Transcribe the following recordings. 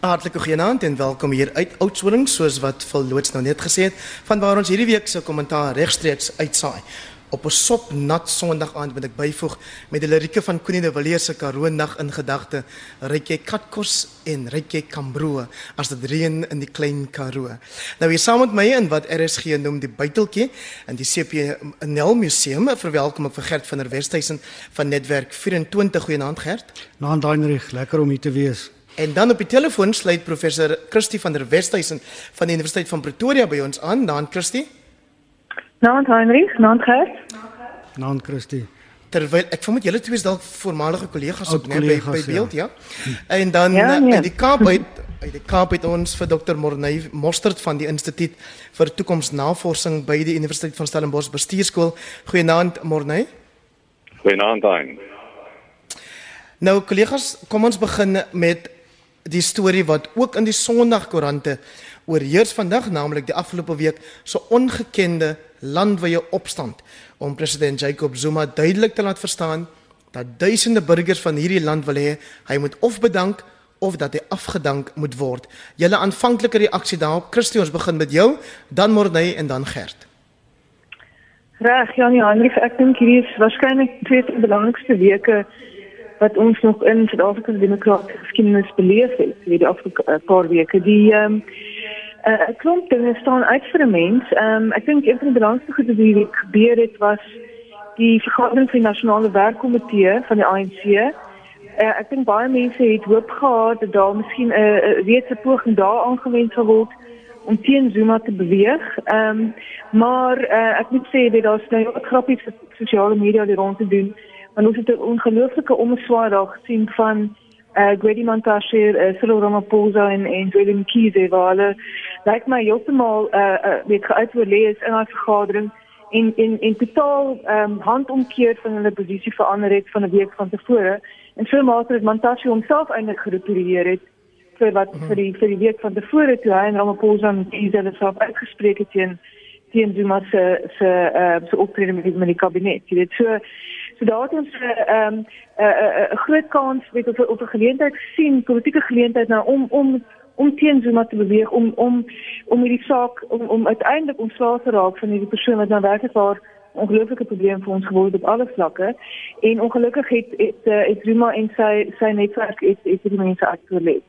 Hartlike goeienaand en welkom hier uit Oudtshoorn soos wat Phil Loots nou net gesê het vanwaar ons hierdie week se kommentaar regstreeks uitsaai. Op 'n sop nat Sondag aand moet ek byvoeg met die lirieke van Koenie de Villiers se Karoo nag in gedagte. Ryk jy katkos en ryk jy kambroe as dit reën in die klein Karoo. Nou hier saam met my in wat RSG noem die buiteltjie in die CP Nel Museum verwelkom ek vir Gert van der Westhuizen van Netwerk 24 goeienaand Gert. Naand Heinrich, lekker om hier te wees. En dan op die telefoon sluit professor Christie van der Westhuizen van die Universiteit van Pretoria by ons aan. Naam Christie. Naam Heinrich, naam Gert. Naam Christie. Terwyl ek vermoed julle twee is dalk voormalige kollegas op net by, by beeld, ja. ja. En dan ja, nee. nee. uit die Kaap uit uit die Kaap het ons vir Dr. Morney Mostert van die Instituut vir Toekomsnavorsing by die Universiteit van Stellenbosch Bestuurskool. Goeienaand Morney. Goeienaand Hein. Nou kollegas, kom ons begin met die storie wat ook in die Sondagkoerante oorheers vandag, naamlik die afgelope week so ongekende landwyse opstand om president Jacob Zuma duidelik te laat verstaan dat duisende burgers van hierdie land wil hê hy moet of bedank of dat hy afgedank moet word. Julle aanvanklike reaksie daarop, Christie, ons begin met jou, dan Morney en dan Gert. Reg, Janie Hendrik, ek dink hierdie is waarskynlik twee van die belangrikste weke wat ons nog in Suid-Afrika se demokratiese geskiedenis beleef het, hierdie afgelope paar weke. Die ehm um, uh, klomp dinge staan uit vir 'n mens. Ehm um, ek dink een van die belangrikste goed wat hier gebeur het was die vergadering van die nasionale werkkomitee van die ANC. Uh, eh, ek dink baie mense het hoop gehad dat daar miskien 'n uh, reeds 'n poging daar aangewend sal word om teen Zuma te beweeg. Ehm um, maar uh, ek moet sê dat daar's nou grappies op sosiale media die rond te doen. Want ons het 'n ongelooflike omswaai daar gesien van uh, Gwedi Mantashe, uh, Cyril Ramaphosa en en Willem Kiese waar hulle lyk my heeltemal uh, uh weet geuitoorlees in haar vergadering en en en totaal ehm um, handomkeer van hulle posisie verander het van 'n week van tevore en so mate dat Mantashe homself eintlik gerepareer het vir wat vir die vir die week van tevore toe hy en Ramaphosa en Kiese hulle self uitgespreek het teen teen Zuma se se uh se optrede met die, met die kabinet. Jy weet so So daar het ons 'n uh, ehm, 'n uh, uh, uh, groot kans weet of op 'n geleentheid gesien, politieke geleentheid nou om om om teen Zuma te beweeg om om om hierdie saak om om uiteindelik ontslae te raak van hierdie persoon wat nou werklik waar ongelooflike probleem vir ons geword op alle vlakke en ongelukkig het het, het Zuma en sy sy netwerk het het die mense aktueel.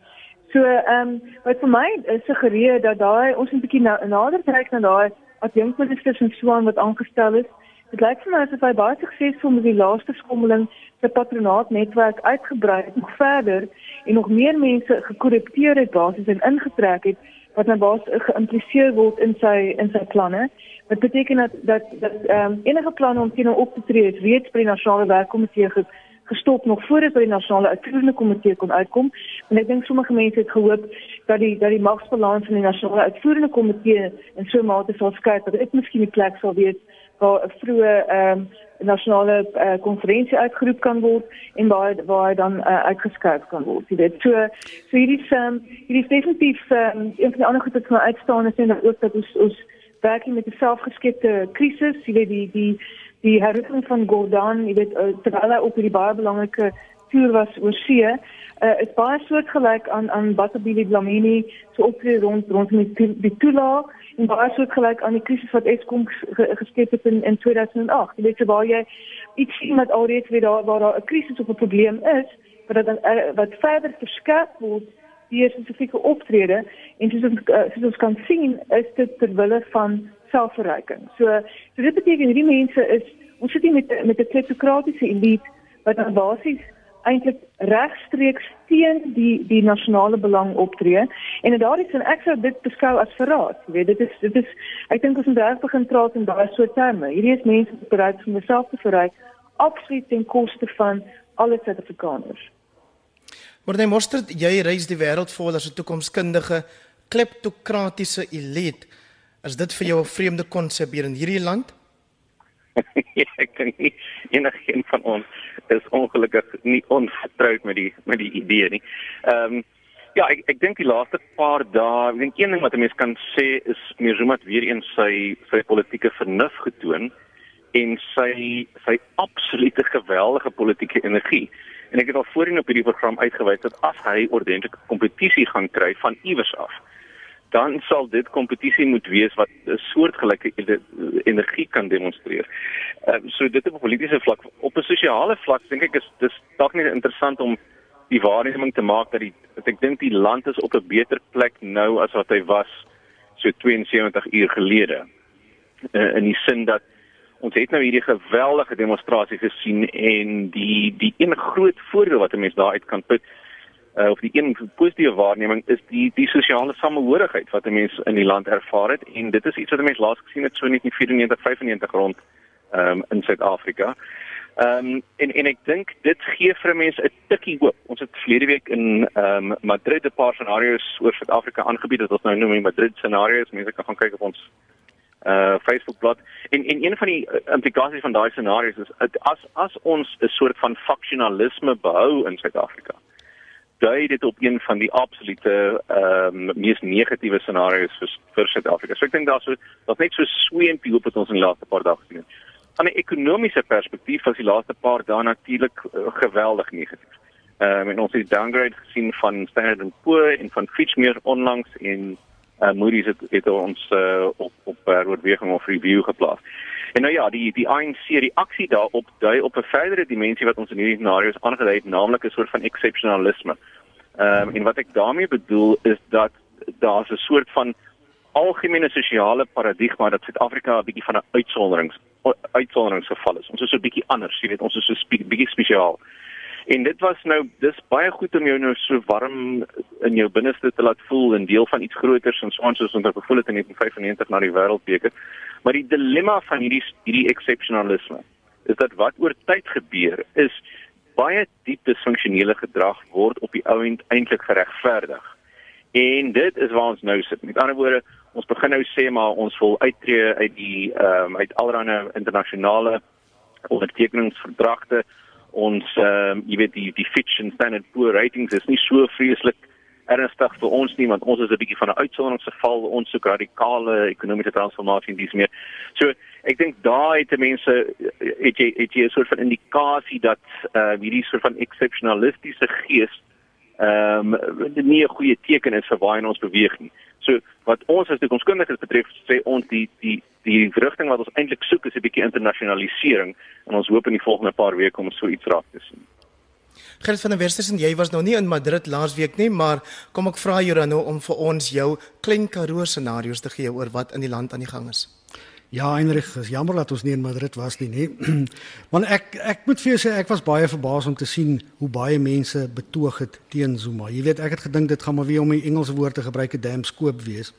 So ehm um, wat vir my suggereer dat daai ons 'n bietjie nou nader kyk na daai adjunkministers en so aan wat aangestel is Dit lyk vir my asof hy baie suksesvol met die laaste skommeling se patronaatnetwerk uitgebrei het nog verder en nog meer mense gekorrupteer het basies en ingetrek het wat nou basies geïmpliseer word in sy in sy planne. Wat beteken dat dat dat ehm um, enige planne om teen hom op te tree is reeds by die nasionale werkkomitee gestop nog voordat by die nasionale uitvoerende komitee kon uitkom. En ek dink sommige mense het gehoop dat die dat die magsbalans in die nasionale uitvoerende komitee in so 'n mate sal skuif dat dit miskien die plek sal wees waar 'n vroeë ehm um, nasionale konferensie uh, uitgeroep kan word en waar waar dan uh, uitgeskryf kan word. Jy weet, so so hierdie ehm hierdie definitief um, een van die ander goed wat my uitstaan is en ook dat ons ons werk met 'n selfgeskepte krisis, jy weet die die die herroeping van Gordon, jy weet uh, terwyl hy op hierdie baie belangrike toer was oor see, uh, is baie soortgelyk aan aan Batabili Dlamini so optree rond rond met die, toelaag en baie soortgelyk aan die krisis wat Eskom geskep het in in 2008. Jy weet so waar jy iets sien wat alreeds weer daar waar daar 'n krisis of 'n probleem is, wat dan uh, wat verder verskerp word deur spesifieke optrede en soos ons uh, soos ons kan sien is dit ter wille van selfverryking. So so dit beteken hierdie mense is ons sit hier met met 'n kleptokratiese elite wat dan basies eintlik regstreeks teen die die nasionale belang optree. En in daardie sin ek sou dit beskou as verraad jy weet dit is dit is ek dink ons moet reg begin praat in daai soort terme. Hierdie is mense wat bereid is om self te verryk absoluut ten koste van alle Suid-Afrikaners. Maar jy mosterd jy reis die wêreld vol as 'n toekomskundige kleptokratiese elite. Is dit vir jou 'n vreemde konsep hier in hierdie land ek dink nie enigiemand van ons is ongelukkig nie onvertroud met die met die idee nie. Ehm um, ja, ek ek dink die laaste paar dae, ek dink een ding wat 'n mens kan sê is Zuma het weer eens sy sy politieke vernuf getoon en sy sy absolute geweldige politieke energie. En ek het al voorheen op hierdie program uitgewys dat as hy ordentlike kompetisie gaan kry van iewers af, dan sal dit kompetisie moet wees wat 'n soortgelyke energie kan demonstreer. Ehm uh, so dit op 'n politieke vlak, op 'n sosiale vlak dink ek is dis dalk net interessant om die waarneming te maak dat die dat ek dink die land is op 'n beter plek nou as wat hy was so 72 uur gelede. Uh, in die sin dat ons het nou hierdie geweldige demonstrasie gesien en die die een groot voordeel wat 'n mens daaruit kan put uh, of die een positiewe waarneming is die die sosiale samehorigheid wat 'n mens in die land ervaar het en dit is iets wat 'n mens laas gesien het so net in 94 95 rond um, in Suid-Afrika. Ehm um, en en ek dink dit gee vir mense 'n tikkie hoop. Ons het verlede week in ehm um, Madrid 'n paar scenario's oor Suid-Afrika aangebied wat ons nou noem die Madrid scenario's. Mense kan gaan kyk op ons uh Facebookblad. En en een van die uh, implikasies van daai scenario's is as as ons 'n soort van faksionalisme behou in Suid-Afrika dui dit op een van die absolute ehm um, mees negatiewe scenario's vir vir Suid-Afrika. So ek dink daar's so daar's net so sweempie op wat ons in die laaste paar dae gesien het. Van 'n ekonomiese perspektief was die laaste paar dae natuurlik uh, geweldig negatief. Ehm um, en ons het downgrade gesien van Standard & Poor en van Fitch meer onlangs en uh, Moody's het, het ons uh, op op uh, oorweging of review geplaas. En nou ja, die die ANC reaksie daarop dui op 'n verdere dimensie wat ons in hierdie scenario's aangedui het, naamlik 'n soort van exceptionalisme. Ehm um, en wat ek daarmee bedoel is dat daar's 'n soort van algemene sosiale paradigma dat Suid-Afrika 'n bietjie van 'n uitsonderings uitsonderingsgeval is. Ons is so 'n bietjie anders, jy weet, ons is so 'n bietjie spesiaal. En dit was nou dis baie goed om jou nou so warm in jou binneste te laat voel en deel van iets groters en soos ons onder gevoel het in 1995 na die wêreldbeker. Maar die dilemma van hierdie hierdie exceptionalisme is dat wat oor tyd gebeur is baie diep disfunksionele gedrag word op die ou end eintlik geregverdig. En dit is waar ons nou sit. Met ander woorde, ons begin nou sê maar ons wil uittreë uit die ehm um, uit allerlei internasionale ondertekeningsverdragte ons ehm um, jy weet die die Fitch and Standard Poor ratings is nie so vreeslik ernstig vir ons nie want ons is 'n bietjie van 'n uitsonderingsgeval ons soek radikale ekonomiese transformasie en dis meer. So ek dink daai het mense het jy het jy 'n soort van indikasie dat uh hierdie soort van exceptionalistiese gees ehm um, nie 'n goeie teken is vir waar ons beweeg nie. So wat ons as toekomskundiges betref sê ons die die die rigting wat ons eintlik soek is 'n bietjie internasionalisering en ons hoop in die volgende paar weke om so iets raak te sien. Gert van der Westers en jy was nou nie in Madrid laasweek nie, maar kom ek vra jou dan nou om vir ons jou klein Karoo scenario's te gee oor wat in die land aan die gang is. Ja, Heinrich, is jammer dat ons nie in Madrid was nie, nê. Want ek ek moet vir jou sê ek was baie verbaas om te sien hoe baie mense betoog het teen Zuma. Jy weet, ek het gedink dit gaan maar weer om die Engelse woord te gebruik, 'n damn skoop wees.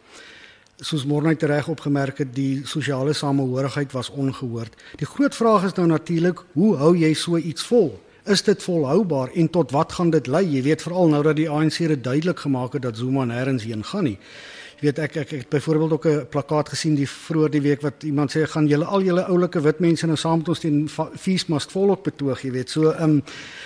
Soos Morney reg opgemerk het, die sosiale samehorigheid was ongehoord. Die groot vraag is nou natuurlik, hoe hou jy so iets vol? Is dit volhoubaar en tot wat gaan dit lei? Jy weet veral nou dat die ANC dit duidelik gemaak het dat Zuma nêrens heen gaan nie weet ek ek, ek het byvoorbeeld ook 'n plakkaat gesien die vroeër die week wat iemand sê gaan julle al julle oulike wit mense nou saam met ons teen feesmast volop betoog jy weet. So ehm um,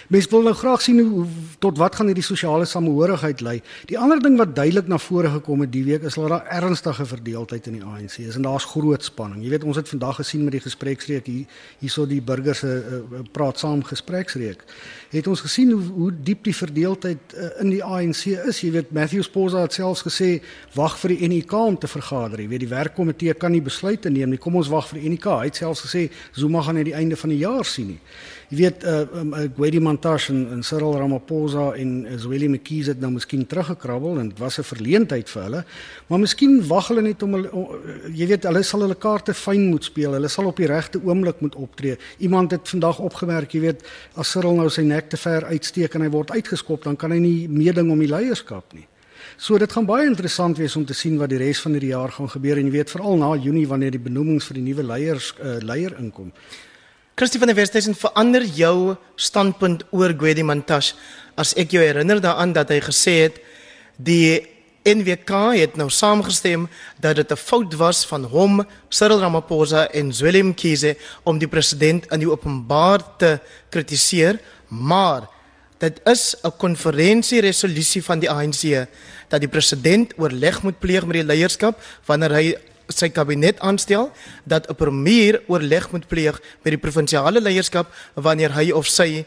mense wil nou graag sien hoe tot wat gaan hierdie sosiale samehorigheid lei. Die ander ding wat duidelik na vore gekom het die week is dat daar ernstige verdeeldheid in die ANC is en daar's groot spanning. Jy weet ons het vandag gesien met die gespreksreek hier hierso die burgers se uh, praat saam gespreksreek. Het ons gesien hoe hoe diep die verdeeldheid uh, in die ANC is. Jy weet Matthew Sposa het selfs gesê wag vir die NEK om te vergader. Jy weet die werkkomitee kan nie besluite neem nie. Kom ons wag vir die NEK. Hy het selfs gesê Zuma gaan net die einde van die jaar sien nie. Jy weet uh um, uh, Gwedi Mantashe en, en Cyril Ramaphosa en uh, Zweli Mkhize het nou miskien teruggekrabbel en dit was 'n verleentheid vir hulle. Maar miskien wag hulle net om hulle om, jy weet hulle sal hulle kaarte fyn moet speel. Hulle sal op die regte oomblik moet optree. Iemand het vandag opgemerk, jy weet, as Cyril nou sy nek te ver uitsteek en hy word uitgeskop, dan kan hy nie meeding om die leierskap nie. So dit gaan baie interessant wees om te sien wat die res van hierdie jaar gaan gebeur en jy weet veral na Junie wanneer die benoemings vir die nuwe leiers uh, leier inkom. Christie van der Westhuizen verander jou standpunt oor Gwedi Mantashe as ek jou herinner daaraan dat hy gesê het die NWK het nou saamgestem dat dit 'n fout was van hom, Cyril Ramaphosa en Zwelin Mkhize om die president in die openbaar te kritiseer, maar dit is 'n konferensie resolusie van die ANC dat die president oorleg moet pleeg met die leierskap wanneer hy sy kabinet aanstel dat 'n premier oorleg moet pleeg met die provinsiale leierskap wanneer hy of sy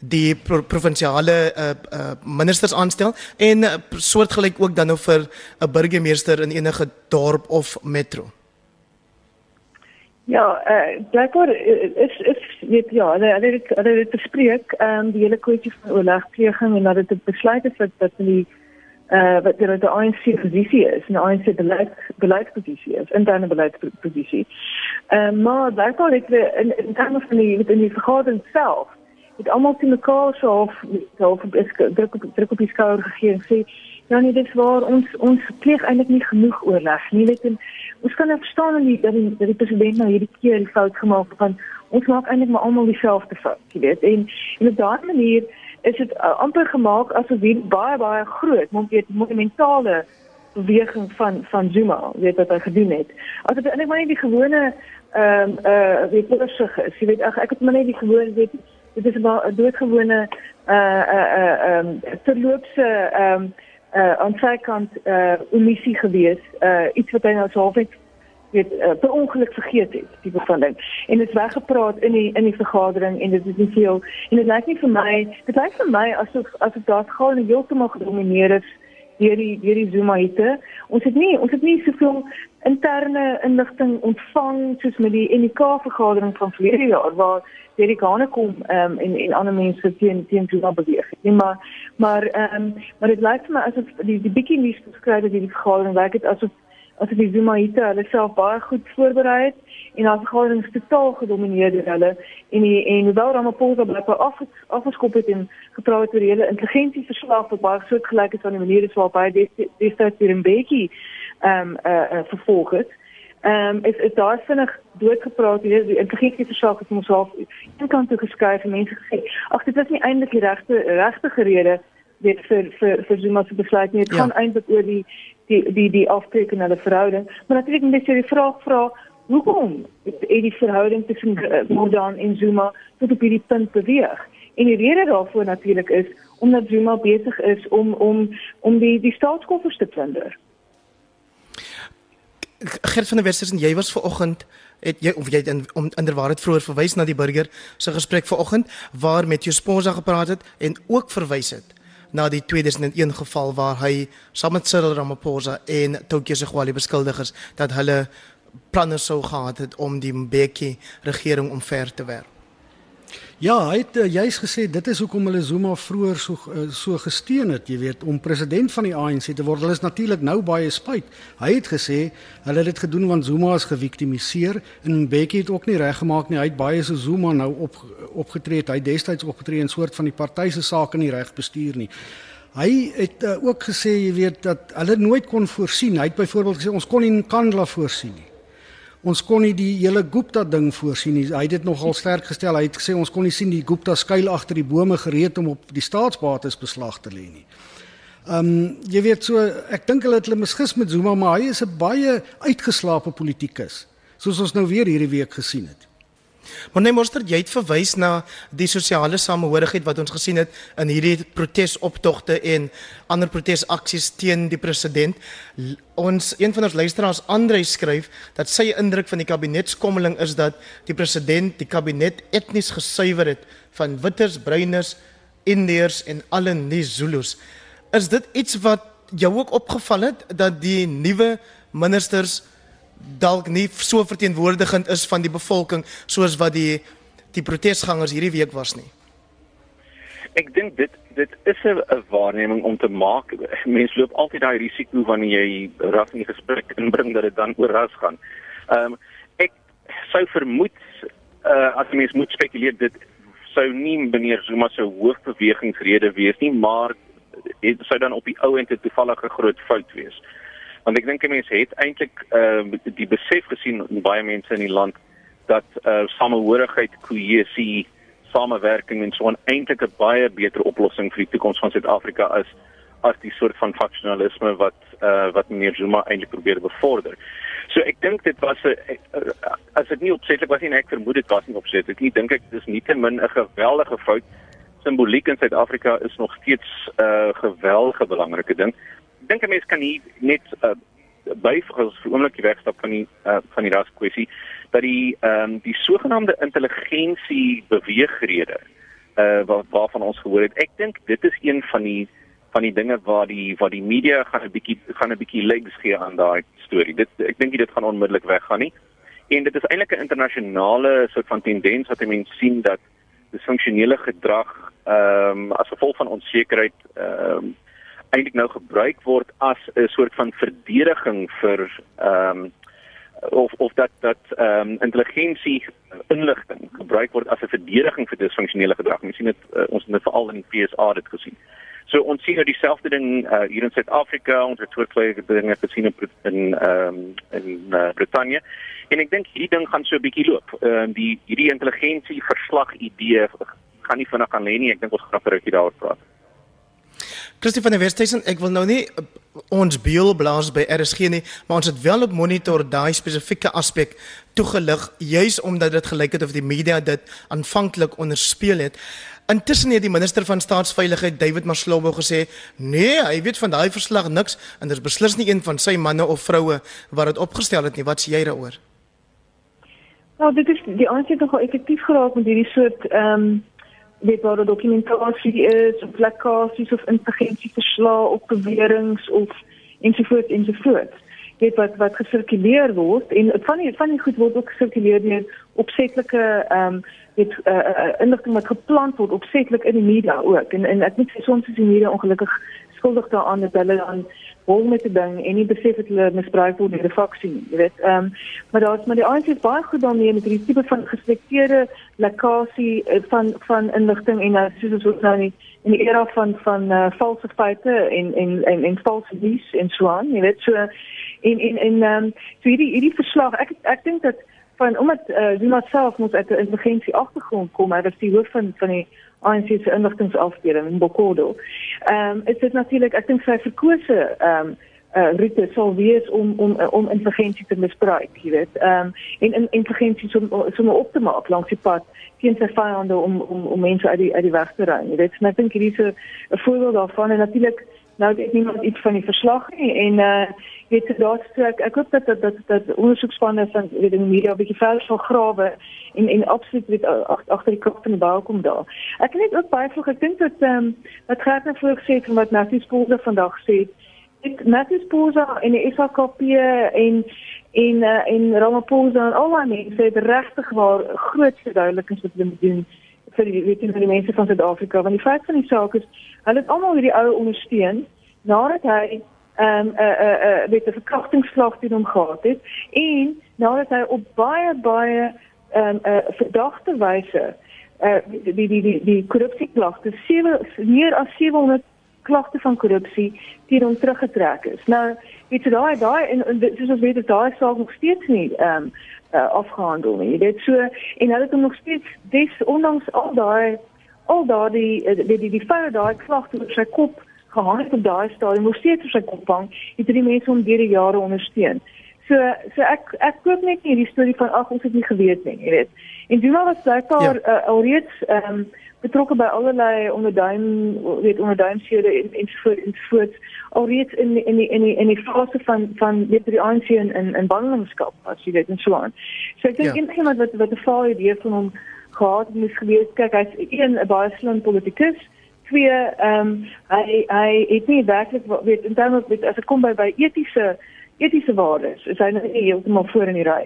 die pro provinsiale uh, uh, ministers aanstel en uh, soortgelyk ook dan nou vir 'n burgemeester in enige dorp of metro. Ja, eh uh, daaroor is is weet ja, hulle hulle het hulle het bespreek ehm um, die hele kwessie van oorlegpleging en dat dit besluit is dat dat die eh uh, wat die die ANC posisie is, 'n ANC beleid beleidsposisie is, interne beleidsposisie. Ehm uh, maar daaroor het we in in terme van die in die vergadering self het almal te mekaar so so of druk op druk op die skouer gegee en sê ja nee dit is waar ons ons pleeg eintlik nie genoeg oorleg nie weet en ons kan verstaan dat die dat die, dat die president nou hierdie keer die fout gemaak het van ons maak eintlik maar almal dieselfde fout jy weet. En en op daardie manier is dit uh, amper gemaak asof dit baie baie groot monumentale beweging van van Zuma weet wat hy gedoen het. As dit eintlik maar nie die gewone ehm um, uh weet jy is jy weet. Ek ek het maar net die gewone weet dit is 'n doodgewone uh uh uh ehm um, terloopse ehm um, uh aan sy kant uh omissie gewees uh iets wat hy nou so halfweg weet uh, per ongeluk vergeet het die bevinding en dit is weggepraat in die in die vergadering en dit is nie veel en dit lyk nie vir my dit lyk vir my asof asof daar gaan heeltemal gedomineer is deur die deur die Zuma hitte. Ons het nie ons het nie soveel interne inligting ontvang soos met die NK vergadering van verlede jaar waar die Gane kom um, en en ander mense teen teen Zuma beweeg. Nee, maar maar ehm um, maar dit lyk vir my asof die die bietjie nuus beskryf dat die vergadering lyk dit asof asof die Zuma hitte hulle self baie goed voorberei het en as vergadering totaal gedomeineer deur hulle en die, en hoewel Ramaphosa blijkbaar af afgeskop het en gepraat oor die hele intelligensie verslag wat baie soortgelyk is aan die manier waarop hy destyds hier in Bekkie ehm um, uh, uh, vervolg het. Ehm um, is is daar vinnig doodgepraat hier die intelligensie verslag het ons half een kant toe geskuif en mense gesê ag dit is nie eintlik die regte regte rede dit vir vir vir Zuma se besluit nie. Dit ja. gaan eintlik oor die die die die afteken hulle verhouding. Maar natuurlik moet jy die vraag vra hoekom het die verhouding tussen uh, Mordan en Zuma tot op hierdie punt beweeg? En die rede daarvoor natuurlik is omdat Zuma besig is om om om die die staatskoffers te plunder. Gert van der Westers en jy was ver oggend het jy of jy in om inderwaarheid vroeër verwys na die burger se gesprek vanoggend waar met jou sponsa gepraat het en ook verwys het na die 2001 geval waar hy saam met Cyril Ramaphosa en Tokyo Segwali beskuldig is dat hulle planne sou gehad het om die Mbeki regering omver te werp. Ja, hy het uh, juis gesê dit is hoekom hulle Zuma vroeër so uh, so gesteun het, jy weet, om president van die ANC te word. Hulle is natuurlik nou baie spyt. Hy het gesê hulle het dit gedoen want Zuma is geviktimiseer en Mbeki het ook nie reggemaak nie. Hy het baie so Zuma nou op opgetree. Hy destyds opgetree in soort van die party se sake nie reg bestuur nie. Hy het uh, ook gesê, jy weet, dat hulle nooit kon voorsien. Hy het byvoorbeeld gesê ons kon nie Nkandla voorsien nie. Ons kon nie die hele Gupta ding voorsien nie. Hy het dit nogal sterk gestel. Hy het gesê ons kon nie sien die Gupta skuil agter die bome gereed om op die staatsbates beslag te lê nie. Ehm um, jy weet so ek dink hulle het hulle misgis met Zuma, maar hy is 'n baie uitgeslaapte politikus, soos ons nou weer hierdie week gesien het. Maar nee, monster, jy het verwys na die sosiale samehorigheid wat ons gesien het in hierdie protesoptogte en ander protesaksies teen die president. Ons een van ons luisteraars Andre skryf dat sy indruk van die kabinetskommeling is dat die president die kabinet etnies gesuiwer het van witters, bruiners, indiërs en alle nie Zulus. Is dit iets wat jou ook opgeval het dat die nuwe ministers dalk nie so verteenwoordigend is van die bevolking soos wat die die protesgangers hierdie week was nie. Ek dink dit dit is 'n waarneming om te maak. Mense loop altyd daai risiko wanneer jy ras in gesprek inbring dat dit dan oor ras gaan. Ehm um, ek sou vermoed uh as mense moet spekuleer dit sou nie meneer Zuma se hoofbewegingsrede wees nie, maar dit sou dan op die ou end 'n toevallige groot fout wees. Uh want ek dink mense het eintlik ehm uh, die besef gesien baie mense in die land dat eh uh, samehorigheid, kohesie, samewerking en so 'n eintlik 'n baie beter oplossing vir die toekoms van Suid-Afrika is as die soort van faksionalisme wat eh uh, wat meneer Zuma eintlik probeer bevorder. So ek dink dit was 'n as dit nie opsetlik was nie, ek vermoed dit was nie opsetlik nie. Dink ek dis nie te min 'n geweldige fout. Simboliek in Suid-Afrika is nog steeds 'n uh, geweldige belangrike ding dink 'n mens kan hier net uh, byvoeg as vir oomblik wegstap van die uh, van die raskwessie dat die ehm um, die sogenaamde intelligensie beweegrede uh waar, waarvan ons gehoor het. Ek dink dit is een van die van die dinge waar die waar die media gaan 'n bietjie gaan 'n bietjie legs gee aan daai storie. Dit ek dink dit gaan onmiddellik weggaan nie. En dit is eintlik 'n internasionale soort van tendens wat mense sien dat disfunksionele gedrag ehm um, as gevolg van onsekerheid ehm um, eintlik nou gebruik word as 'n soort van verdediging vir ehm um, of of dat dat ehm um, intelligensie inligting gebruik word as 'n verdediging vir disfunksionele gedrag. Ons sien dit uh, ons het dit veral in die FSA dit gesien. So ons sien nou dieselfde ding uh, hier in Suid-Afrika, ons het soortgelyke dinge gesien in in ehm um, in uh, Brittanje. En ek dink hierdie ding gaan so 'n bietjie loop. Ehm uh, die hierdie intelligensie verslag idee gaan nie vinnig aan lê nie. Ek dink ons gaan vir 'n rukkie daaroor praat. Christie van der Westhuizen, ek wil nou nie uh, ons beel blaas by RSG nie, maar ons het wel op monitor daai spesifieke aspek toegelig juis omdat dit gelyk het of die media dit aanvanklik onderspeel het. Intussen het die minister van staatsveiligheid David Maslobo gesê, "Nee, hy weet van daai verslag niks en daar's beslis nie een van sy manne of vroue wat dit opgestel het nie. Wat sê jy daaroor?" Nou, dit is die aansien nogal effektief geraak met hierdie soort ehm um weet waar die dokumentasie is, of lekkasies of intelligensieverslae of beweringe of ensovoorts ensovoorts. Weet wat wat gesirkuleer word en van die van die goed word ook gesirkuleer deur opsetlike ehm um, weet uh, uh, inligting wat geplant word opsetlik in die media ook. En en ek moet sê soms is die media ongelukkig skuldig daaraan dat hulle dan hol met die ding en nie besef dat hulle misbruik word deur die faksie nie, jy weet. Ehm um, maar daar's maar die ANC is baie goed daarmee met hierdie tipe van geselekteerde lekasie uh, van van inligting en uh, soos ons nou nie in die era van van uh, valse feite en en en en valse nuus en so aan, jy weet. So en en en ehm um, so hierdie hierdie verslag ek ek dink dat van omdat uh, Zuma self moet uit 'n intelligensie agtergrond kom, hy was die hoof van van die ANC se inligtingafdeling in Bokodo. Ehm um, is dit natuurlik ek dink sy verkose ehm um, uh, route sal wees om om om intelligensie te misbruik, jy weet. Ehm um, en in intelligensie so so op te maak langs die pad teen sy vyande om om om mense uit die uit die weg te ry. Jy weet, en ek dink hierdie is 'n voorbeeld daarvan en natuurlik nou dit niemand iets van die verslag nie en uh weet jy daar so ek, ek hoop dat dat dat, dat ondersoekspanne van weet die media 'n bietjie verder sal grawe en en absoluut weet agter die kop van die bou kom daar. Ek net ook baie vroeg ek dink dat ehm um, wat gaan nou voor gesê van wat Nathan Spoor vandag sê. Ek Nathan Spoor en die SAKP en en uh, en Ramaphosa en al die mense het regtig waar groot verduidelikings wat hulle moet doen vir die weet jy vir die mense van Suid-Afrika want die feit van die saak is hulle het almal hierdie ou ondersteun nadat hy ehm um, 'n uh, 'n uh, 'n uh, weet 'n verkrachtingsslag teen hom gehad het en nadat hy op baie baie ehm um, 'n uh, verdagte wyse uh, die die die die, die korrupsieklagte sewe meer as 700 klagte van korrupsie teen hom teruggetrek is. Nou jy daai daai en soos ons weet daai saak nog steeds nie ehm um, uh, afgehandel nie. Dit so en hulle het hom nog steeds dis ondanks al daai al daai die die die, die fire daai klagte op sy kop gehang het op daai stadium nog steeds op sy kop hang, het die mense hom deur die jare ondersteun. So so ek ek koop net nie die storie van ag ons het nie geweet nie, jy weet. En Duma was blykbaar ja. uh, alreeds ehm um, betrokke by allerlei onderduim weet onderduimshede en en so en so alreeds in in die in die in die fase van van weet die ANC in in, in ballingskap as jy weet en so aan. So ek dink ja. iemand wat wat 'n vaal idee van hom gehad moes gewees kyk hy's een 'n baie slim politikus twee ehm um, hy hy het nie werklik weet in terme met as dit kom by by etiese etiese waardes is hy nie heeltemal voor in die ry.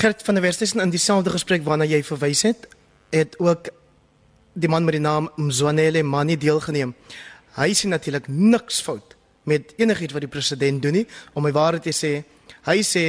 Gert van der Westhuizen in dieselfde gesprek waarna jy verwys het, het ook die man met die naam Mzwanele Mani deelgeneem. Hy sien natuurlik niks fout met enigiets wat die president doen nie om my waarheid te sê. Hy sê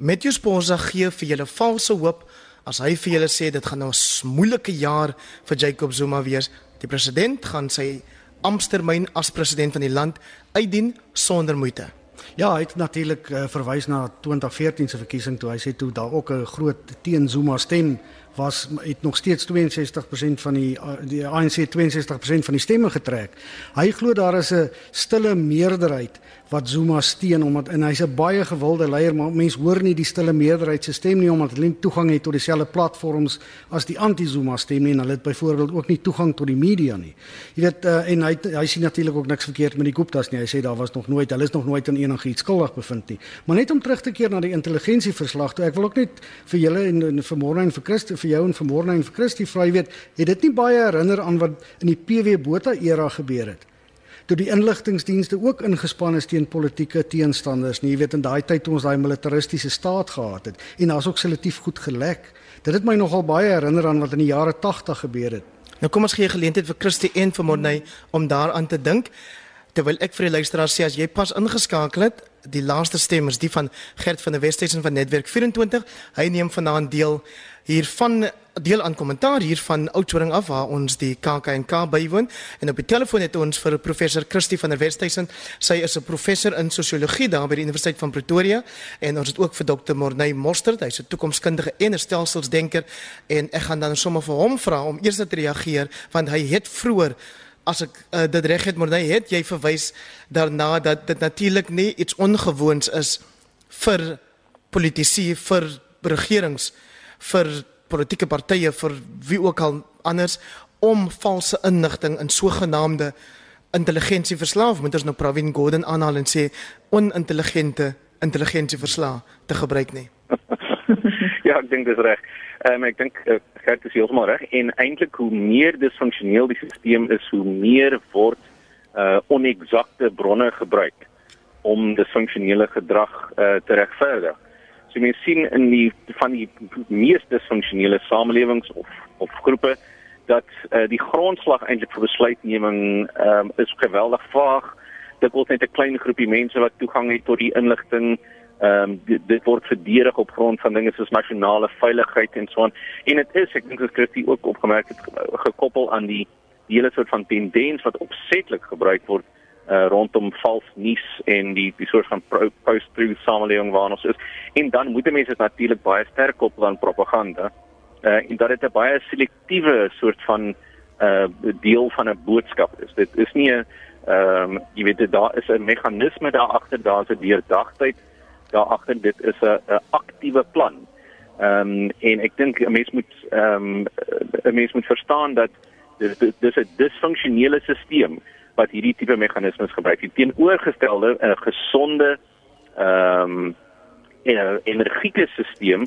met jou sponsa gee vir julle valse hoop as hy vir julle sê dit gaan nou 'n moeilike jaar vir Jacob Zuma wees. Die president gaan sy amptetermyn as president van die land uitdien sonder moeite. Ja, hy het natuurlik uh, verwys na 2014 se verkiesing toe hy sê toe daar ook 'n groot teen Zuma stem was het nog steeds 62% van die die ANC 62% van die stemme getrek. Hy glo daar is 'n stille meerderheid wat Zuma steun omdat en hy's 'n baie gewilde leier maar mense hoor nie die stille meerderheid se stem nie omdat hulle nie toegang het tot dieselfde platforms as die anti-Zuma stem nie en hulle het byvoorbeeld ook nie toegang tot die media nie. Jy weet uh, en hy hy sien natuurlik ook niks verkeerd met die Guptas nie. Hy sê daar was nog nooit, hulle is nog nooit aan enigiets skuldig bevind nie. Maar net om terug te keer na die intelligensieverslag toe, ek wil ook net vir julle en, en vir môre en vir Christo vir jou en vir môre en vir Christie vra, jy weet, het dit nie baie herinner aan wat in die PW Botha era gebeur het? Toe die inligtingdienste ook ingespan is teen politieke teenstanders. Nie, jy weet in daai tyd toe ons daai militaristiese staat gehad het en daar's ook selektief goed gelek. Dit het my nogal baie herinner aan wat in die jare 80 gebeur het. Nou kom ons gee geleentheid vir Christie en vir Morney om daaraan te dink. Terwyl ek vir die luisteraars sê as jy pas ingeskakel het, die laaste stem is die van Gert van der Westhuizen van Netwerk 24. Hy neem vanaand deel hiervan deel aan kommentaar hier van Oudtshoorn af waar ons die KAK&K bywoon en op die telefoon het ons vir professor Christie van der Westhuizen. Sy is 'n professor in sosiologie daar by die Universiteit van Pretoria en ons het ook vir Dr. Morney Mostert, hy's 'n toekomskundige en 'n stelselsdenker en ek gaan dan sommer vir hom vra om eers te reageer want hy het vroeër as ek uh, dit reg het Morney het jy verwys daarna dat dit natuurlik nie iets ongewoons is vir politici vir regerings vir politieke partye vir wie ook al anders om valse inligting in sogenaamde intelligensie verslaaf moet ons nou Pravin Gordhan aanhaal en sê onintelligente intelligensie verslaaf te gebruik nie. ja, ek dink dis reg. Ehm um, ek dink uh, Gert is heeltemal reg en eintlik hoe meer disfunksioneel die stelsel is, hoe meer word uh oneksakte bronne gebruik om disfunksionele gedrag uh, te regverdig. So mense sien in die van die mees disfunksionele samelewings of of groepe dat uh, die grondslag eintlik vir besluitneming um, is geweldig vaag. Dit word net 'n klein groepie mense wat toegang het tot die inligting. Ehm um, dit, dit word verdedig op grond van dinge soos nasionale veiligheid en so aan. En dit is ek dink as Christie ook opgemerk het gekoppel aan die, die hele soort van tendens wat opsetlik gebruik word uh, rondom vals nuus en die die soort van post-truth samelewing waarin ons is. En dan moet mense natuurlik baie sterk koppel aan propaganda. Uh, en dat dit 'n baie selektiewe soort van uh deel van 'n boodskap is. Dit is nie 'n ehm um, jy weet daar is 'n meganisme daar agter, daar's 'n deurdagtheid daar agter. Dit is 'n 'n aktiewe plan. Ehm um, en ek dink 'n mens moet ehm um, 'n mens moet verstaan dat dis dis 'n disfunksionele stelsel wat hierdie tipe meganismes gebruik. Die teenoorgestelde 'n gesonde ehm um, 'n energieke stelsel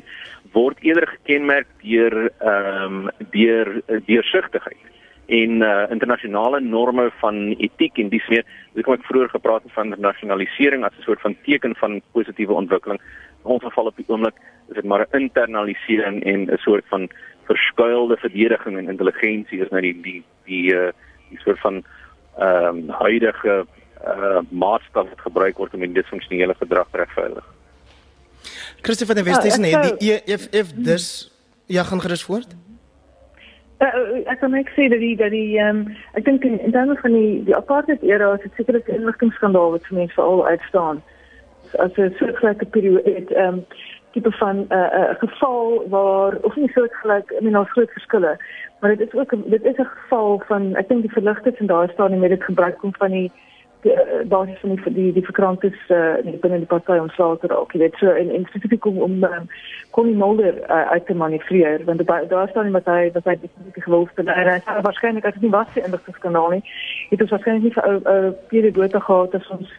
word eerder gekenmerk deur ehm um, deur deursigtigheid en uh, internasionale norme van etiek en dis meer. Ek het vroeër gepraat van internasionalisering as 'n soort van teken van positiewe ontwikkeling. In ons geval op die oomblik is dit maar 'n internalisering en 'n soort van verskuilde verdediging en intelligensie is nou die die die uh, die soort van ehm um, huidige uh maatstaf wat gebruik word om die disfunksionele gedrag te regverdig. Christoffel van der Westhuizen ja, het die if if this ja gaan gerus voort. Uh, ek kan net sê dat die dat die ehm um, ek dink in, in terme van die die apartheid era is dit seker 'n inligtingskandaal wat vir mense veral uitstaan. As 'n soortgelyke periode het ehm um, tipe van 'n uh, uh, geval waar of nie soortgelyk, I mean, ons groot verskille maar dit is ook dit is 'n geval van ek dink die verligters in daai stadium het dit gebruik om van die basis van die die, die verkranktes uh, binne die party ontslae te raak. Jy weet so in in spesifiek om om um, Connie Mulder uh, uit te manifesteer want daar daar staan iemand hy wat hy die geloofde en hy sê waarskynlik as dit nie was die inligtingskanaal nie, het ons waarskynlik nie vir ou ou Pierre Botha gehad as ons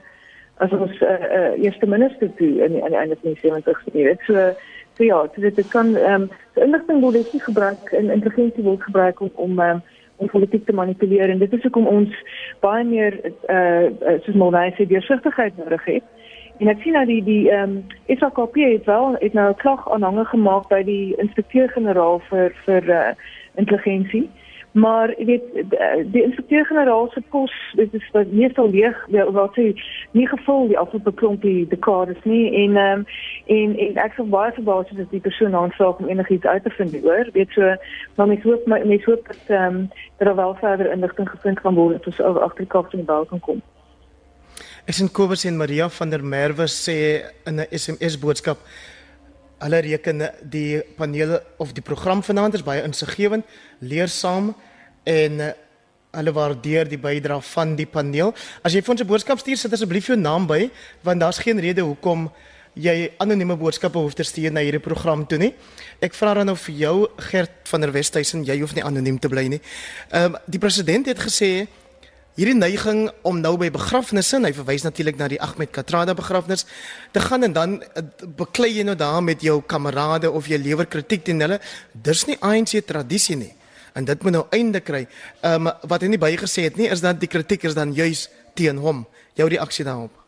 as ons uh, uh, eerste minister toe in in die einde van die 70's geweet. So So ja, so dit kan ehm um, so inligting word nie gebruik en intelligensie word gebruik om om um, om politiek te manipuleer en dit is hoekom ons baie meer eh uh, soos nou sê deursigtigheid nodig het. En ek sien nou die die ehm um, SAKP het wel het nou 'n klag aanhange gemaak by die inspekteur-generaal vir vir eh uh, intelligensie. Maar jy weet die inspekteur-generaal se pos dit is wat meestal leeg wat hy nie gevul die afgelope klompie dekades nie en um, en en ek sou baie verbaas as die persoon aanvraag om enigiets uit te vind oor weet so maar mens hoop mens hoop dat um, dat daar wel verder inligting gevind kan word dat ons oor agter die kap van die bal kan kom. Ek sien Kobus en Maria van der Merwe sê in 'n SMS boodskap Hulle reken die panele of die program vanaand is baie insiggewend, leersaam en hulle waardeer die bydrae van die paneel. As jy vir ons 'n boodskap stuur, sit asseblief jou naam by want daar's geen rede hoekom jy anonieme boodskappe hoef te stuur na hierdie program toe nie. Ek vra dan nou vir jou Gert van der Westhuizen, jy hoef nie anoniem te bly nie. Ehm um, die president het gesê hierdie neiging om nou by begrafnisse, hy verwys natuurlik na die Ahmed Katrada begrafnis, te gaan en dan uh, beklei jy nou daar met jou kamerade of jy lewer kritiek teen hulle. Dis nie ANC tradisie nie. En dit moet nou einde kry. Ehm um, wat hy nie bygesê het nie is dat die kritiek is dan juis teen hom. Jou reaksie daarop.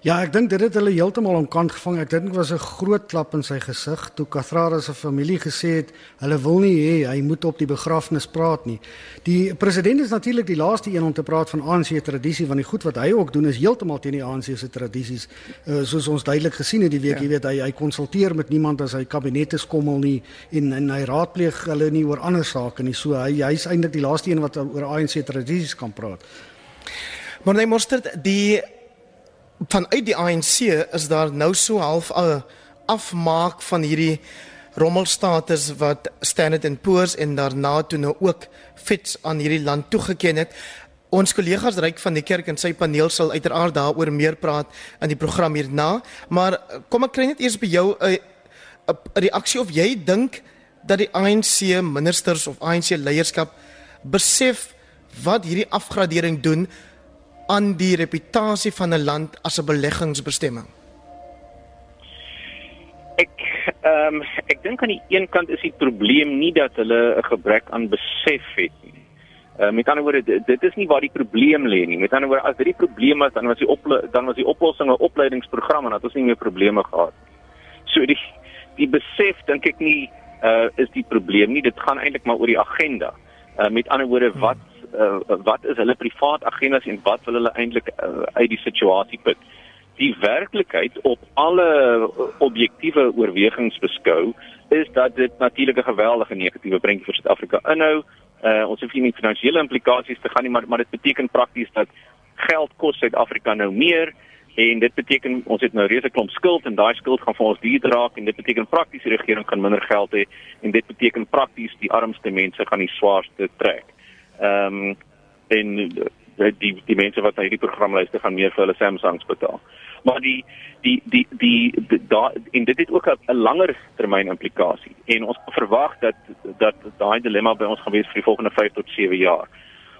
Ja, ek dink dit het hulle heeltemal onkant gevang. Ek dink dit was 'n groot klap in sy gesig toe Kathrara se familie gesê het hulle wil nie hê hy moet op die begrafnis praat nie. Die president is natuurlik die laaste een om te praat van ANC tradisie want die goed wat hy ook doen is heeltemal teen die ANC se tradisies. Uh, soos ons duidelik gesien het die week, ja. jy weet hy hy konsulteer met niemand as hy kabinette skommel nie en en hy raadpleeg hulle nie oor ander sake nie. So hy hy's eintlik die laaste een wat oor ANC tradisies kan praat. Maar nee, mosterd die vanuit die ANC is daar nou so half 'n afmaak van hierdie rommelstatus wat Standard & Poor's en daarna toe nou ook Fitch aan hierdie land toegeken het. Ons kollegas Ryk van die Kerk en sy paneel sal uiteraard daaroor meer praat in die program hierna, maar kom ek kry net eers by jou 'n 'n reaksie of jy dink dat die ANC ministers of ANC leierskap besef wat hierdie afgradering doen aan die reputasie van 'n land as 'n beleggingsbestemming? Ek ehm um, ek dink aan die een kant is die probleem nie dat hulle 'n gebrek aan besef het nie. Uh, met ander woorde dit, is nie waar die probleem lê nie. Met ander woorde as dit die probleem was dan was die op dan was die oplossing 'n opleidingsprogram en dat ons nie meer probleme gehad nie. So die die besef dink ek nie uh is die probleem nie. Dit gaan eintlik maar oor die agenda. Uh met ander woorde wat uh, wat is hulle privaat agendas en wat wil hulle eintlik uh, uit die situasie put. Die werklikheid op alle objektiewe oorwegings beskou is dat dit natuurlik 'n geweldige negatiewe prentjie vir Suid-Afrika inhou. Uh, ons het nie finansiële implikasies te gaan nie, maar maar dit beteken prakties dat geld kos Suid-Afrika nou meer en dit beteken ons het nou reuse klomp skuld en daai skuld gaan vir ons duurder raak en dit beteken prakties die regering gaan minder geld hê en dit beteken prakties die armste mense gaan die swaarste trek. Ehm um, en die die, die mense wat na hierdie program luister gaan meer vir hulle Samsungs betaal. Maar die die die die daar en dit het ook 'n langer termyn implikasie en ons verwag dat dat daai dilemma by ons gaan wees vir die volgende 5 tot 7 jaar.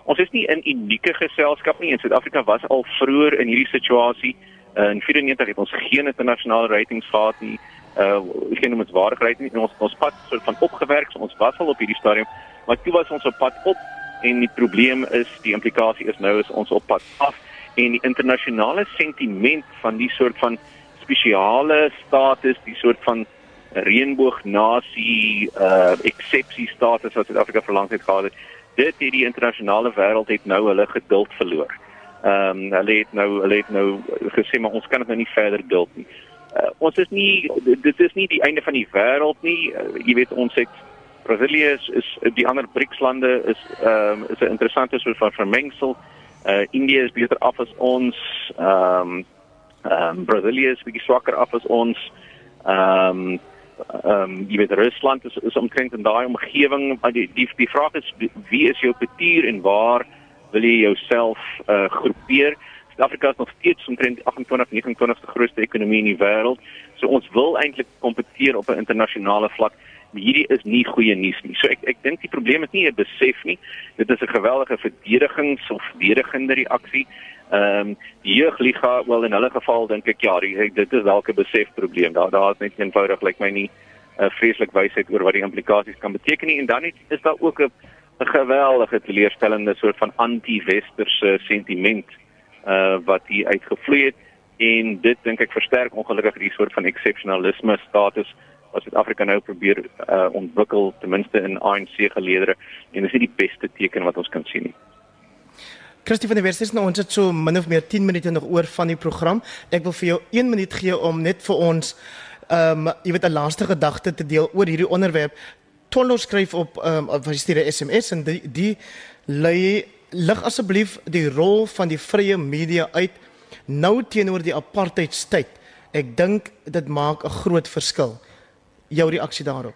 Ons is nie in unieke geselskap nie. In Suid-Afrika was al vroeër in hierdie situasie. Uh, in 94 het ons geen internasionale ratings gehad nie. Uh geen noemenswaardige rating nie. Ons ons pad soort van opgewerk. So ons was al op hierdie stadium, maar toe was ons op pad op en die probleem is die implikasie is nou is ons op pad af en die internasionale sentiment van die soort van spesiale status, die soort van reënboognasie uh eksepsie status wat Suid-Afrika vir lank gehad het, dit het die internasionale wêreld het nou hulle geduld verloor. Ehm um, hulle het nou hulle het nou gesê maar ons kan dit nou nie verder duld nie. Uh, ons is nie dit is nie die einde van die wêreld nie. Uh, jy weet ons het Brasilië is, is die ander BRICS lande is ehm um, is 'n interessante soort van vermengsel. Uh Indië is beter af as ons. Ehm um, ehm um, Brasilië is bietjie swakker af as ons. Ehm um, ehm um, jy weet Rusland is is omtrent in daai omgewing. Die, die die vraag is wie is jou petuur en waar wil jy jouself uh groepeer? Suid-Afrika is nog steeds omtrent 28 29ste grootste ekonomie in die wêreld. So ons wil eintlik kompeteer op 'n internasionale vlak hierdie is nie goeie nuus nie. So ek ek dink die probleem is nie 'n besef nie. Dit is 'n geweldige verdedigings of verdedigende reaksie. Ehm um, die jeugliga wel in hulle geval dink ek ja, die, dit is dalk 'n besef probleem. Daar daar is net eenvoudig lyk like my nie 'n uh, vreeslik wysheid oor wat die implikasies kan beteken nie en dan het, is daar ook 'n 'n geweldige teleurstellende soort van anti-westerse sentiment uh wat hier uitgevloei het en dit dink ek versterk ongelukkig die soort van exceptionalisme status wat Suid-Afrika nou probeer uh, ontwikkel ten minste in ANC geleedere en dis nie die beste teken wat ons kan sien nie. Christie van der Westhuizen, nou ons het so min of meer 10 minute nog oor van die program. Ek wil vir jou 1 minuut gee om net vir ons ehm um, jy weet 'n laaste gedagte te deel oor hierdie onderwerp. Tollo skryf op ehm um, wat stuur 'n SMS en die die lê lig asseblief die rol van die vrye media uit nou teenoor die apartheidstyd. Ek dink dit maak 'n groot verskil jou reaksie daarop?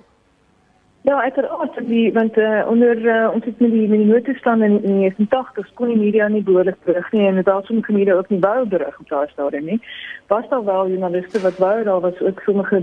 Ja, uiteraard, die want uh, onder uh, ons het met die die noodtoestand in in die 80s kon die media nie behoorlik berig nie en daar sommige media ook nie wou berig op daardie stadium nie. Was daar wel joernaliste wat wou daar was ook sommige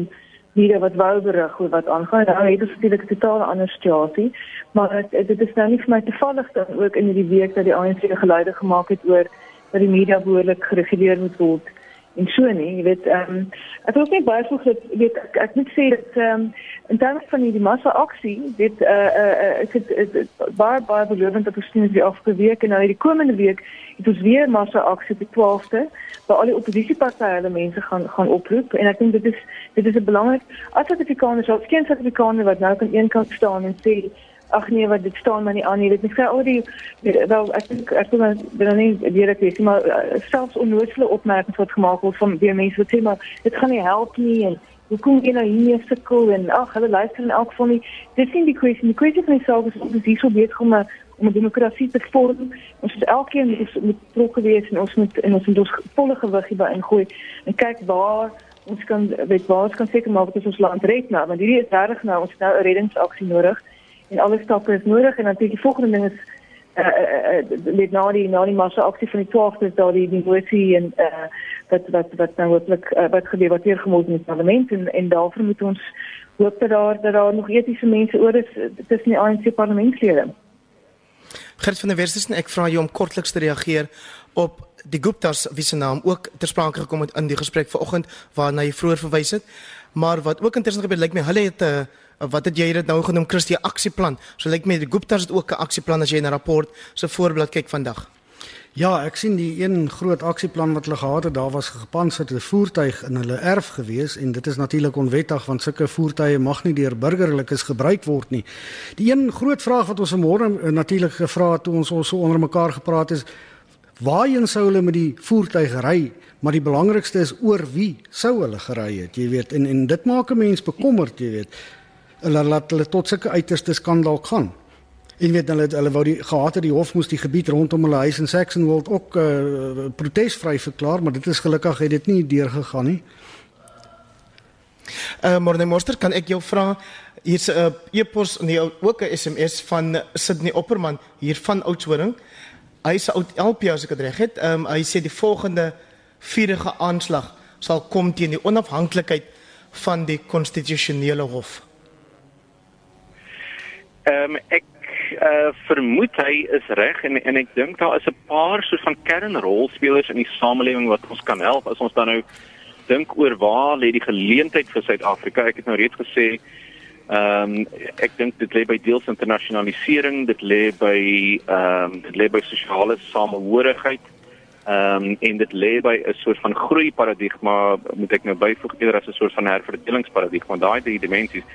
media wat wou berig oor wat aangaan. Nou het ons natuurlik 'n totaal ander situasie, maar dit is nou nie vir my toevallig dat ook in hierdie week dat die ANC geluide gemaak het oor dat die media behoorlik gereguleer moet word en so nie, jy weet, ehm um, ek wil net baie vroeg dat weet ek, ek moet sê dat ehm um, in terme van die massa aksie, dit eh uh, eh uh, ek het baie baie belovend dat ons sien die afgeweek en nou die komende week het ons weer massa aksie op die 12de waar al die oppositiepartye hulle mense gaan gaan oproep. En ek dink dit is dit is 'n belangrik as Suid-Afrikaners, as geen Suid-Afrikaner wat nou kan een kant staan en sê ag nee wat dit staan maar nie aan nie. Dit is al die wel ek dink ek wil dan nie direk sê maar uh, selfs onnoosele opmerkings wat gemaak word van die mense wat sê maar dit gaan nie help nie en hoe kom jy nou hier sukkel en ag hulle luister in elk geval nie. Dis nie die kwessie die kwessie van saak is ons hier so weet om 'n om 'n demokrasie te vorm. Ons is elkeen moet moet betrokke wees en ons moet en ons moet ons volle gewig hierby ingooi en kyk waar ons kan weet waar ons kan seker maak dat ons land red nou want hierdie is reg nou ons het nou 'n reddingsaksie nodig en alle stappe is nodig en natuurlik die volgende ding is eh uh, uh, uh, nou die nou die massa aksie van die 12de is daar die die motie en eh uh, wat wat wat nou werklik uh, wat gedebatteer gemoed in die parlement en en daarvoor moet ons hoop dat daar dat daar nog etiese mense oor is tussen die ANC parlementslede. Gert van der Westhuizen, ek vra jou om kortliks te reageer op die Guptas wie se naam ook ter sprake gekom het in die gesprek vanoggend waarna jy vroeër verwys het. Maar wat ook interessant gebeur lyk my hulle het 'n uh, wat het jy dit nou genoem Christie aksieplan. So lyk my die Guptas het ook 'n aksieplan as jy na rapport se voorblad kyk vandag. Ja, ek sien die een groot aksieplan wat hulle gehad het, daar was gepantserde voertuig in hulle erf gewees en dit is natuurlik onwettig want sulke voertuie mag nie deur burgerlikes gebruik word nie. Die een groot vraag wat ons vanmôre eh, natuurlik gevra het toe ons ons so onder mekaar gepraat het is waarheen sou hulle met die voertuig ry? Maar die belangrikste is oor wie sou hulle gery het, jy weet. En en dit maak 'n mens bekommerd, jy weet hulle laat hulle tot sulke uiterste skandaal gaan. En weet hulle hulle wou die gehad het die hof moes die gebied rondom hulle huis in Saxonwold ook uh, protesvry verklaar, maar dit is gelukkig het dit nie deurgegaan nie. Uh Morne Monster, kan ek jou vra hier's 'n uh, e-pos nee ook 'n SMS van Sydney Opperman hier van Oudtshoorn. Hy sê oud Elpia as ek dit reg het. Um hy sê die volgende vierige aanslag sal kom teen die onafhanklikheid van die konstitusionele hof. Ehm um, ek uh, vermoed hy is reg en en ek dink daar is 'n paar soort van kernrolspelers in die samelewing wat ons kan help as ons dan nou dink oor waar lê die geleentheid vir Suid-Afrika. Ek het nou reeds gesê ehm um, ek dink dit lê by deels internasionalisering, dit lê by ehm um, dit lê by sosiale samehorigheid. Ehm um, en dit lê by 'n soort van groei paradigma, moet ek nou byvoeg eerder as 'n soort van herverdelingsparadigma. Daai drie dimensies.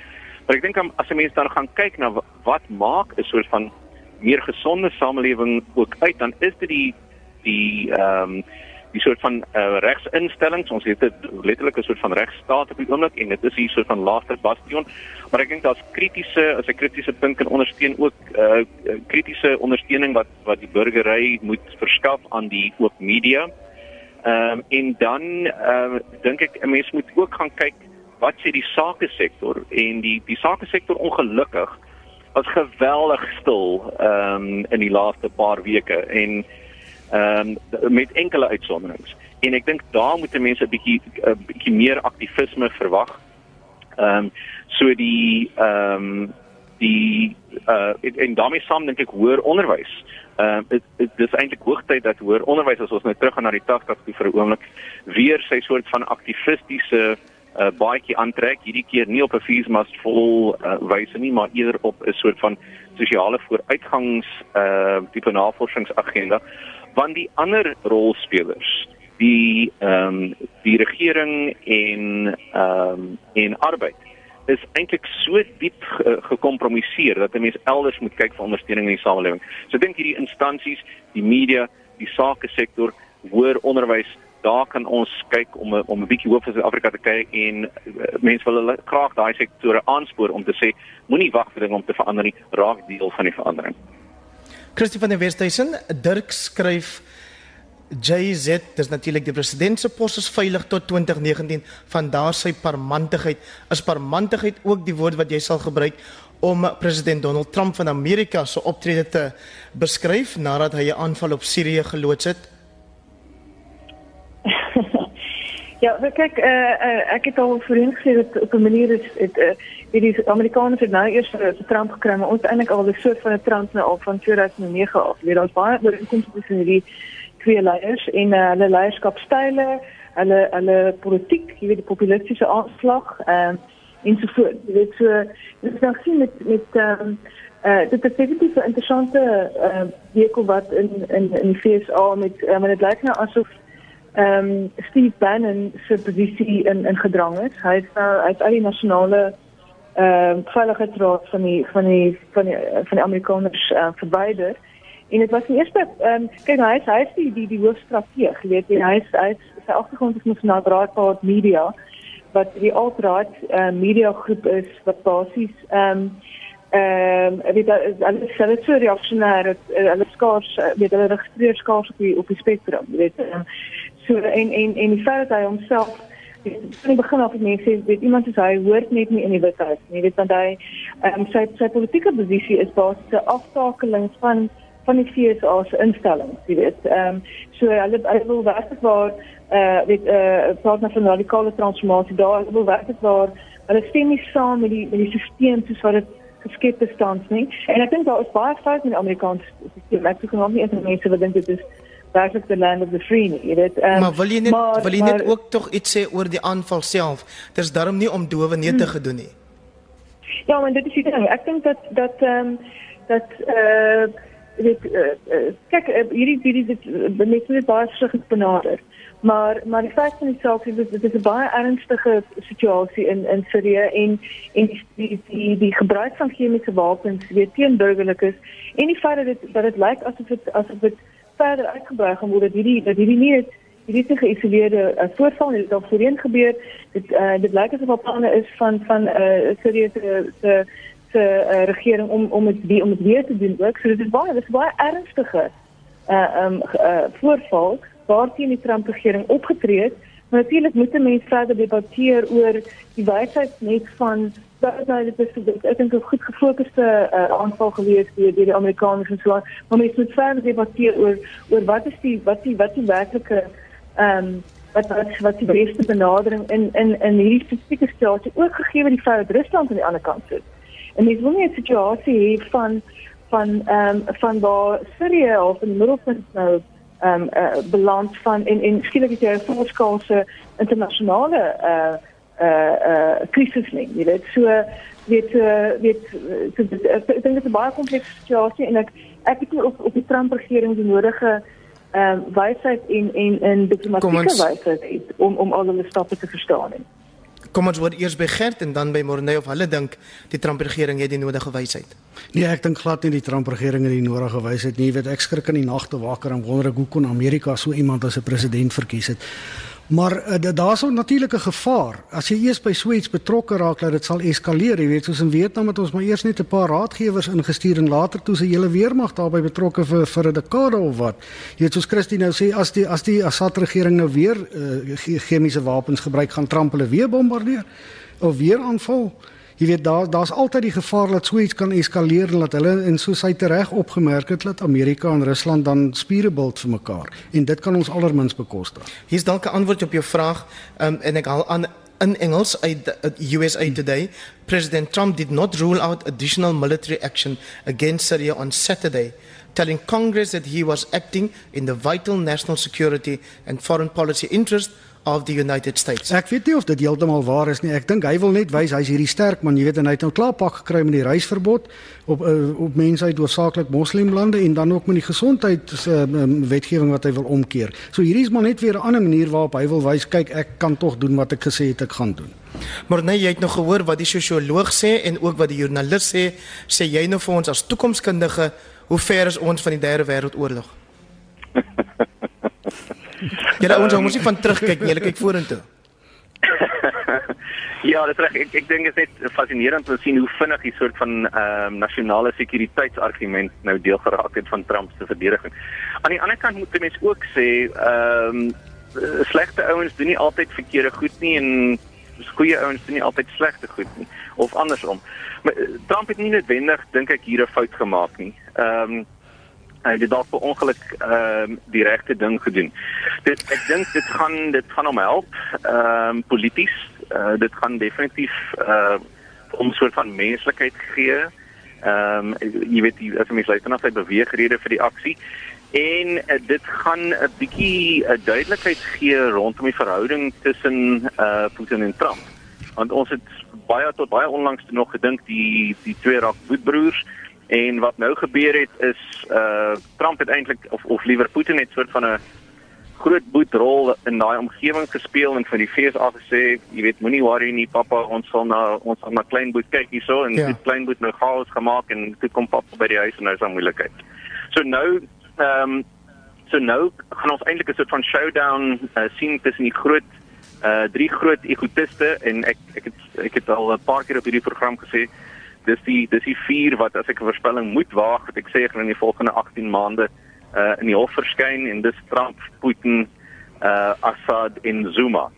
Maar ek dink as 'n mens dan gaan kyk na wat maak 'n soort van meer gesonde samelewing ook uit, dan is dit die die ehm um, die soort van uh, regsinstellings. Ons het 'n letterlike soort van regstaat op die oomblik en dit is hier soort van laaste bastion. Maar ek dink daar's kritiese as 'n kritiese punt kan ondersteun ook uh kritiese ondersteuning wat wat die burgery moet verskaf aan die oop media. Ehm um, en dan ehm uh, dink ek 'n mens moet ook gaan kyk wat sê die sake sektor en die die sake sektor ongelukkig was geweldig stil ehm um, in die laaste paar weke en ehm um, met enkele uitsonderings en ek dink daar moet mense 'n bietjie 'n bietjie meer aktivisme verwag. Ehm um, so die ehm um, die uh en daarmee saam dink ek hoër onderwys. Ehm uh, dit dis eintlik hoogtyd dat hoër onderwys as ons nou terug gaan na die 80s toe vir 'n oomblik weer sy soort van aktivistiese uh, baadjie aantrek hierdie keer nie op 'n feesmas vol uh, wyse nie maar eerder op 'n soort van sosiale vooruitgangs uh, tipe navorsingsagenda want die ander rolspelers die ehm um, die regering en ehm um, en arbeid is eintlik so diep gekompromiseer dat 'n mens elders moet kyk vir ondersteuning in die samelewing. So ek dink hierdie instansies, die media, die sake sektor, hoër onderwys daar kan ons kyk om om 'n bietjie hoop vir Suid-Afrika te kyk en uh, mense wil hulle graag daai sektore aanspoor om te sê moenie wag vir dinge om te verander nie, raak deel van die verandering. Christie van der Westhuizen, Dirk skryf JZ, dis natuurlik die president se pos is veilig tot 2019 van daar sy parmantigheid. Is parmantigheid ook die woord wat jy sal gebruik om president Donald Trump van Amerika se optrede te beskryf nadat hy 'n aanval op Sirië geloods het? Ja, kyk, uh, uh, ek het al voorheen gesê dat op 'n manier is dit uh, die Amerikaners het nou eers vir Trump gekry, maar ons eintlik al 'n soort van 'n Trump nou al van 2009 af. Weet daar's baie ooreenkomste tussen hierdie twee leiers en uh, hulle leierskapstyle, hulle hulle politiek, jy weet die populistiese aanslag, ehm uh, en so voort. Jy weet so dit is nog sien met met ehm um, uh, dit is definitief 'n interessante uh, week wat in in in die FSA met uh, maar dit lyk nou asof ehm um, Steve Bannon se posisie in in gedrang is. Hy is nou uit al die nasionale ehm uh, veiligheidsraad van die van die van die van die Amerikaners uh, verwyder. En dit was die eerste ehm um, kyk nou, hy is hy is die die, die hoofstrateeg, weet jy, hy is hy is sy agtergrond is mos nou Raadpaad Media wat die alt-right uh, media groep is wat basies ehm um, ehm um, weet hulle hulle so reaksionêr hulle skaars weet hulle registreer skaars op die op die spektrum weet um, so en en en die feit dat hy homself van die begin af het mense weet iemand soos hy hoort net nie in die wit huis nie. Weet want hy um, sy sy politieke posisie is basies 'n aftakeling van van die FSA se instellings jy weet. Ehm um, so hulle hulle wil werklik waar eh uh, weet eh uh, partner van radikale transformasie daar. Hulle wil werklik waar hulle stem nie saam met die met die stelsel soos wat dit geskep is tans nie. En ek dink daar is baie foute in die Amerikaanse stelsel ek dink nog nie eens mense wat dink dit is werklik the land of the free nie. Jy weet, um, maar wil jy net maar, wil jy net maar, ook tog iets sê oor die aanval self? Dis daarom nie om dowe neete hmm. gedoen nie. Ja, maar dit is die ding. Ek dink dat dat ehm um, dat eh uh, weet uh, kyk uh, hierdie hierdie dit net net baie skrikkelik benader. Maar maar die feit van die saak is dit is 'n baie ernstige situasie in in Sirië en en die die die, die gebruik van chemiese wapens weet teen burgerlikes en die feit dat dit dat dit lyk asof dit asof dit verder uitgebrei gaan word dat hierdie dat hierdie nie net hierdie se geïsoleerde uh, voorval het al voorheen gebeur. Dit uh, dit lyk asof daar planne is van van 'n uh, serieuse se se uh, regering om om dit weer om dit weer te doen ook. So dit is baie dit is baie ernstige uh um uh, voorval waarteen die Trump regering opgetree het maar natuurlik moet mense verder debatteer oor die wysheid net van dat nou dit is dit ek dink 'n goed gefokusde uh, aanval gewees deur die Amerikaners en so aan. Maar mens moet verder debatteer oor oor wat is die wat die wat die werklike ehm um, wat wat wat die beste benadering in in in hierdie spesifieke situasie ook gegee die feit dat Rusland aan die ander kant sit. En mens wil nie 'n situasie hê van van ehm um, van waar Sirië of in die middelpunt nou ehm um, uh, beland van in in skielik het jy 'n volskaalse internasionale uh uh uh krisis nie. Jy weet so weet uh, weet so, ek dink dit is 'n baie komplekse situasie en ek ek het op op die Trump regering die nodige ehm uh, wysheid en en en diplomatieke wysheid om om al hulle stappe te verstaan. Nie. Kom ons word eers by Gert en dan by Morney of hulle dink die Trump regering het die nodige wysheid. Nee, ek dink glad nie die Trump regering het die nodige wysheid nie. Jy weet ek skrik in die nagte wakker en wonder ek hoe kon Amerika so iemand as 'n president verkies het. Maar uh, daar's 'n natuurlike gevaar. As jy eers by so iets betrokke raak dat dit sal eskaleer, jy weet, soos in Vietnam het ons maar eers net 'n paar raadgewers ingestuur en later toe se hele weermag daarbey betrokke vir vir 'n dekade of wat. Jy weet, soos Christie nou sê, as die as die Assad regering nou weer uh, chemiese wapens gebruik, gaan Trump hulle weer bombardeer of weer aanval. Jy weet daar daar's altyd die gevaar dat so iets kan eskaleer en dat hulle in so sy tereg opgemerk het dat Amerika en Rusland dan spiere bult vir mekaar en dit kan ons allermins bekostig. Hier's dalk 'n antwoord op jou vraag um, en ek haal aan in Engels uit USA Today. President Trump did not rule out additional military action against Syria on Saturday, telling Congress that he was acting in the vital national security and foreign policy interest of the United States. Ek weet nie of dit heeltemal waar is nie. Ek dink hy wil net wys hy's hierdie sterk man, jy weet en hy het nou klaar pak gekry met die reisverbod op uh, op mense uit hoofsaaklik moslimlande en dan ook met die gesondheids uh, wetgewing wat hy wil omkeer. So hierdie is maar net weer 'n ander manier waarop hy wil wys kyk ek kan tog doen wat ek gesê het ek gaan doen. Maar nee, jy het nog gehoor wat die sosioloog sê en ook wat die joernalis sê, sê jy nou vir ons as toekomskundige, hoe ver is ons van die derde wêreldoorlog? Julle ouens moet nie van terugkyk nie, julle kyk vorentoe. ja, dit reg. Ek ek dink dit is net fascinerend om te sien hoe vinnig die soort van ehm um, nasionale sekuriteitsargument nou deel geraak het van Trump se verdediging. Aan die ander kant moet mense ook sê ehm um, slegte ouens doen nie altyd verkeerde goed nie en goeie ouens doen nie altyd slegte goed nie of andersom. Maar uh, Trump het nie noodwendig dink ek hier 'n fout gemaak nie. Ehm um, hy het dalk per ongeluk ehm um, die regte ding gedoen. Dit ek dink dit gaan dit gaan hom help ehm um, polities. Uh, dit gaan definitief uh, om soort van menslikheid gee. Ehm um, jy weet die as mens luister na sy beweegrede vir die aksie en uh, dit gaan 'n bietjie uh, duidelikheid gee rondom die verhouding tussen uh Putin en Trump. Want ons het baie tot baie onlangs nog gedink die die twee raak bloedbroers en wat nou gebeur het is uh Trump het eintlik of of liewer Putin het soort van 'n groot boetrol in daai omgewing gespeel en vir die FSA gesê, jy weet, moenie worry nie, pappa, ons sal na ons sal na klein boet kyk hierso en ja. die klein boet nou chaos gemaak en toe kom pappa by die huis en nou is daar moeilikheid. So nou ehm um, so nou gaan ons eintlik 'n soort van showdown uh, sien tussen die groot uh drie groot egotiste en ek ek het ek het al 'n paar keer op hierdie program gesê dis die dis die vier wat as ek 'n voorspelling moet waag, wat ek sê in die volgende 18 maande uh, in die hof verskyn en dis Trump, Putin, uh, Assad en Zuma.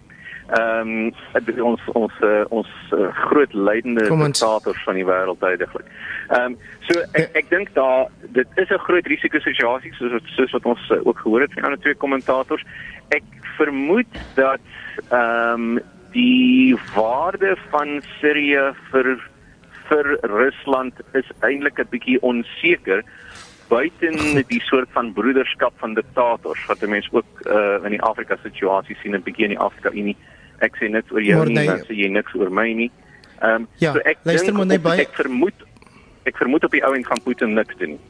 Ehm um, ons ons uh, ons uh, groot leidende diktators van die wêreld tydiglik. Ehm um, so ek ek dink daar dit is 'n groot risiko situasie soos wat soos wat ons uh, ook gehoor het van ander twee kommentators. Ek vermoed dat ehm um, die waarde van Sirië vir vir Rusland is eintlik 'n bietjie onseker buiten die soort van broederskap van diktators wat 'n mens ook uh, in die Afrika situasie sien 'n bietjie in die Afrika Unie. Ek sê niks oor jou nie, dan sê jy niks oor my nie. Ehm um, ja, so ek dink ek vermoed ek vermoed op die ou en gaan Putin niks doen nie.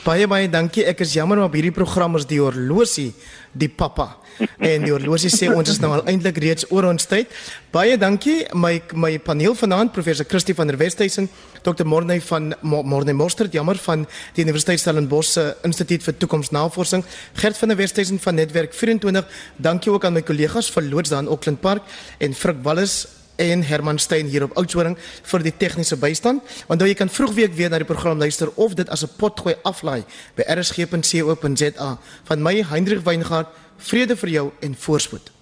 Baie baie dankie. Ek is jammer maar hierdie program is die horlosie, die pappa. En die horlosie sê ons is nou al eintlik reeds oor ons tyd. Baie dankie my my paneel vanaand professor Christie van der Westhuizen, Dr. Morney van Morney Mostert, jammer van die Universiteit Stellenbosch se Instituut vir Toekomsnavorsing, Gert van der Westhuizen van Netwerk 24. Dankie ook aan my kollegas van Loods daar in Auckland Park en Frik Wallis en Herman Stein hier op Oudtshoorn vir die tegniese bystand. Onthou jy kan vroegweek weer na die program luister of dit as 'n potgooi aflaai by rsg.co.za. Van my Hendrik Weingart, vrede vir jou en voorspoed.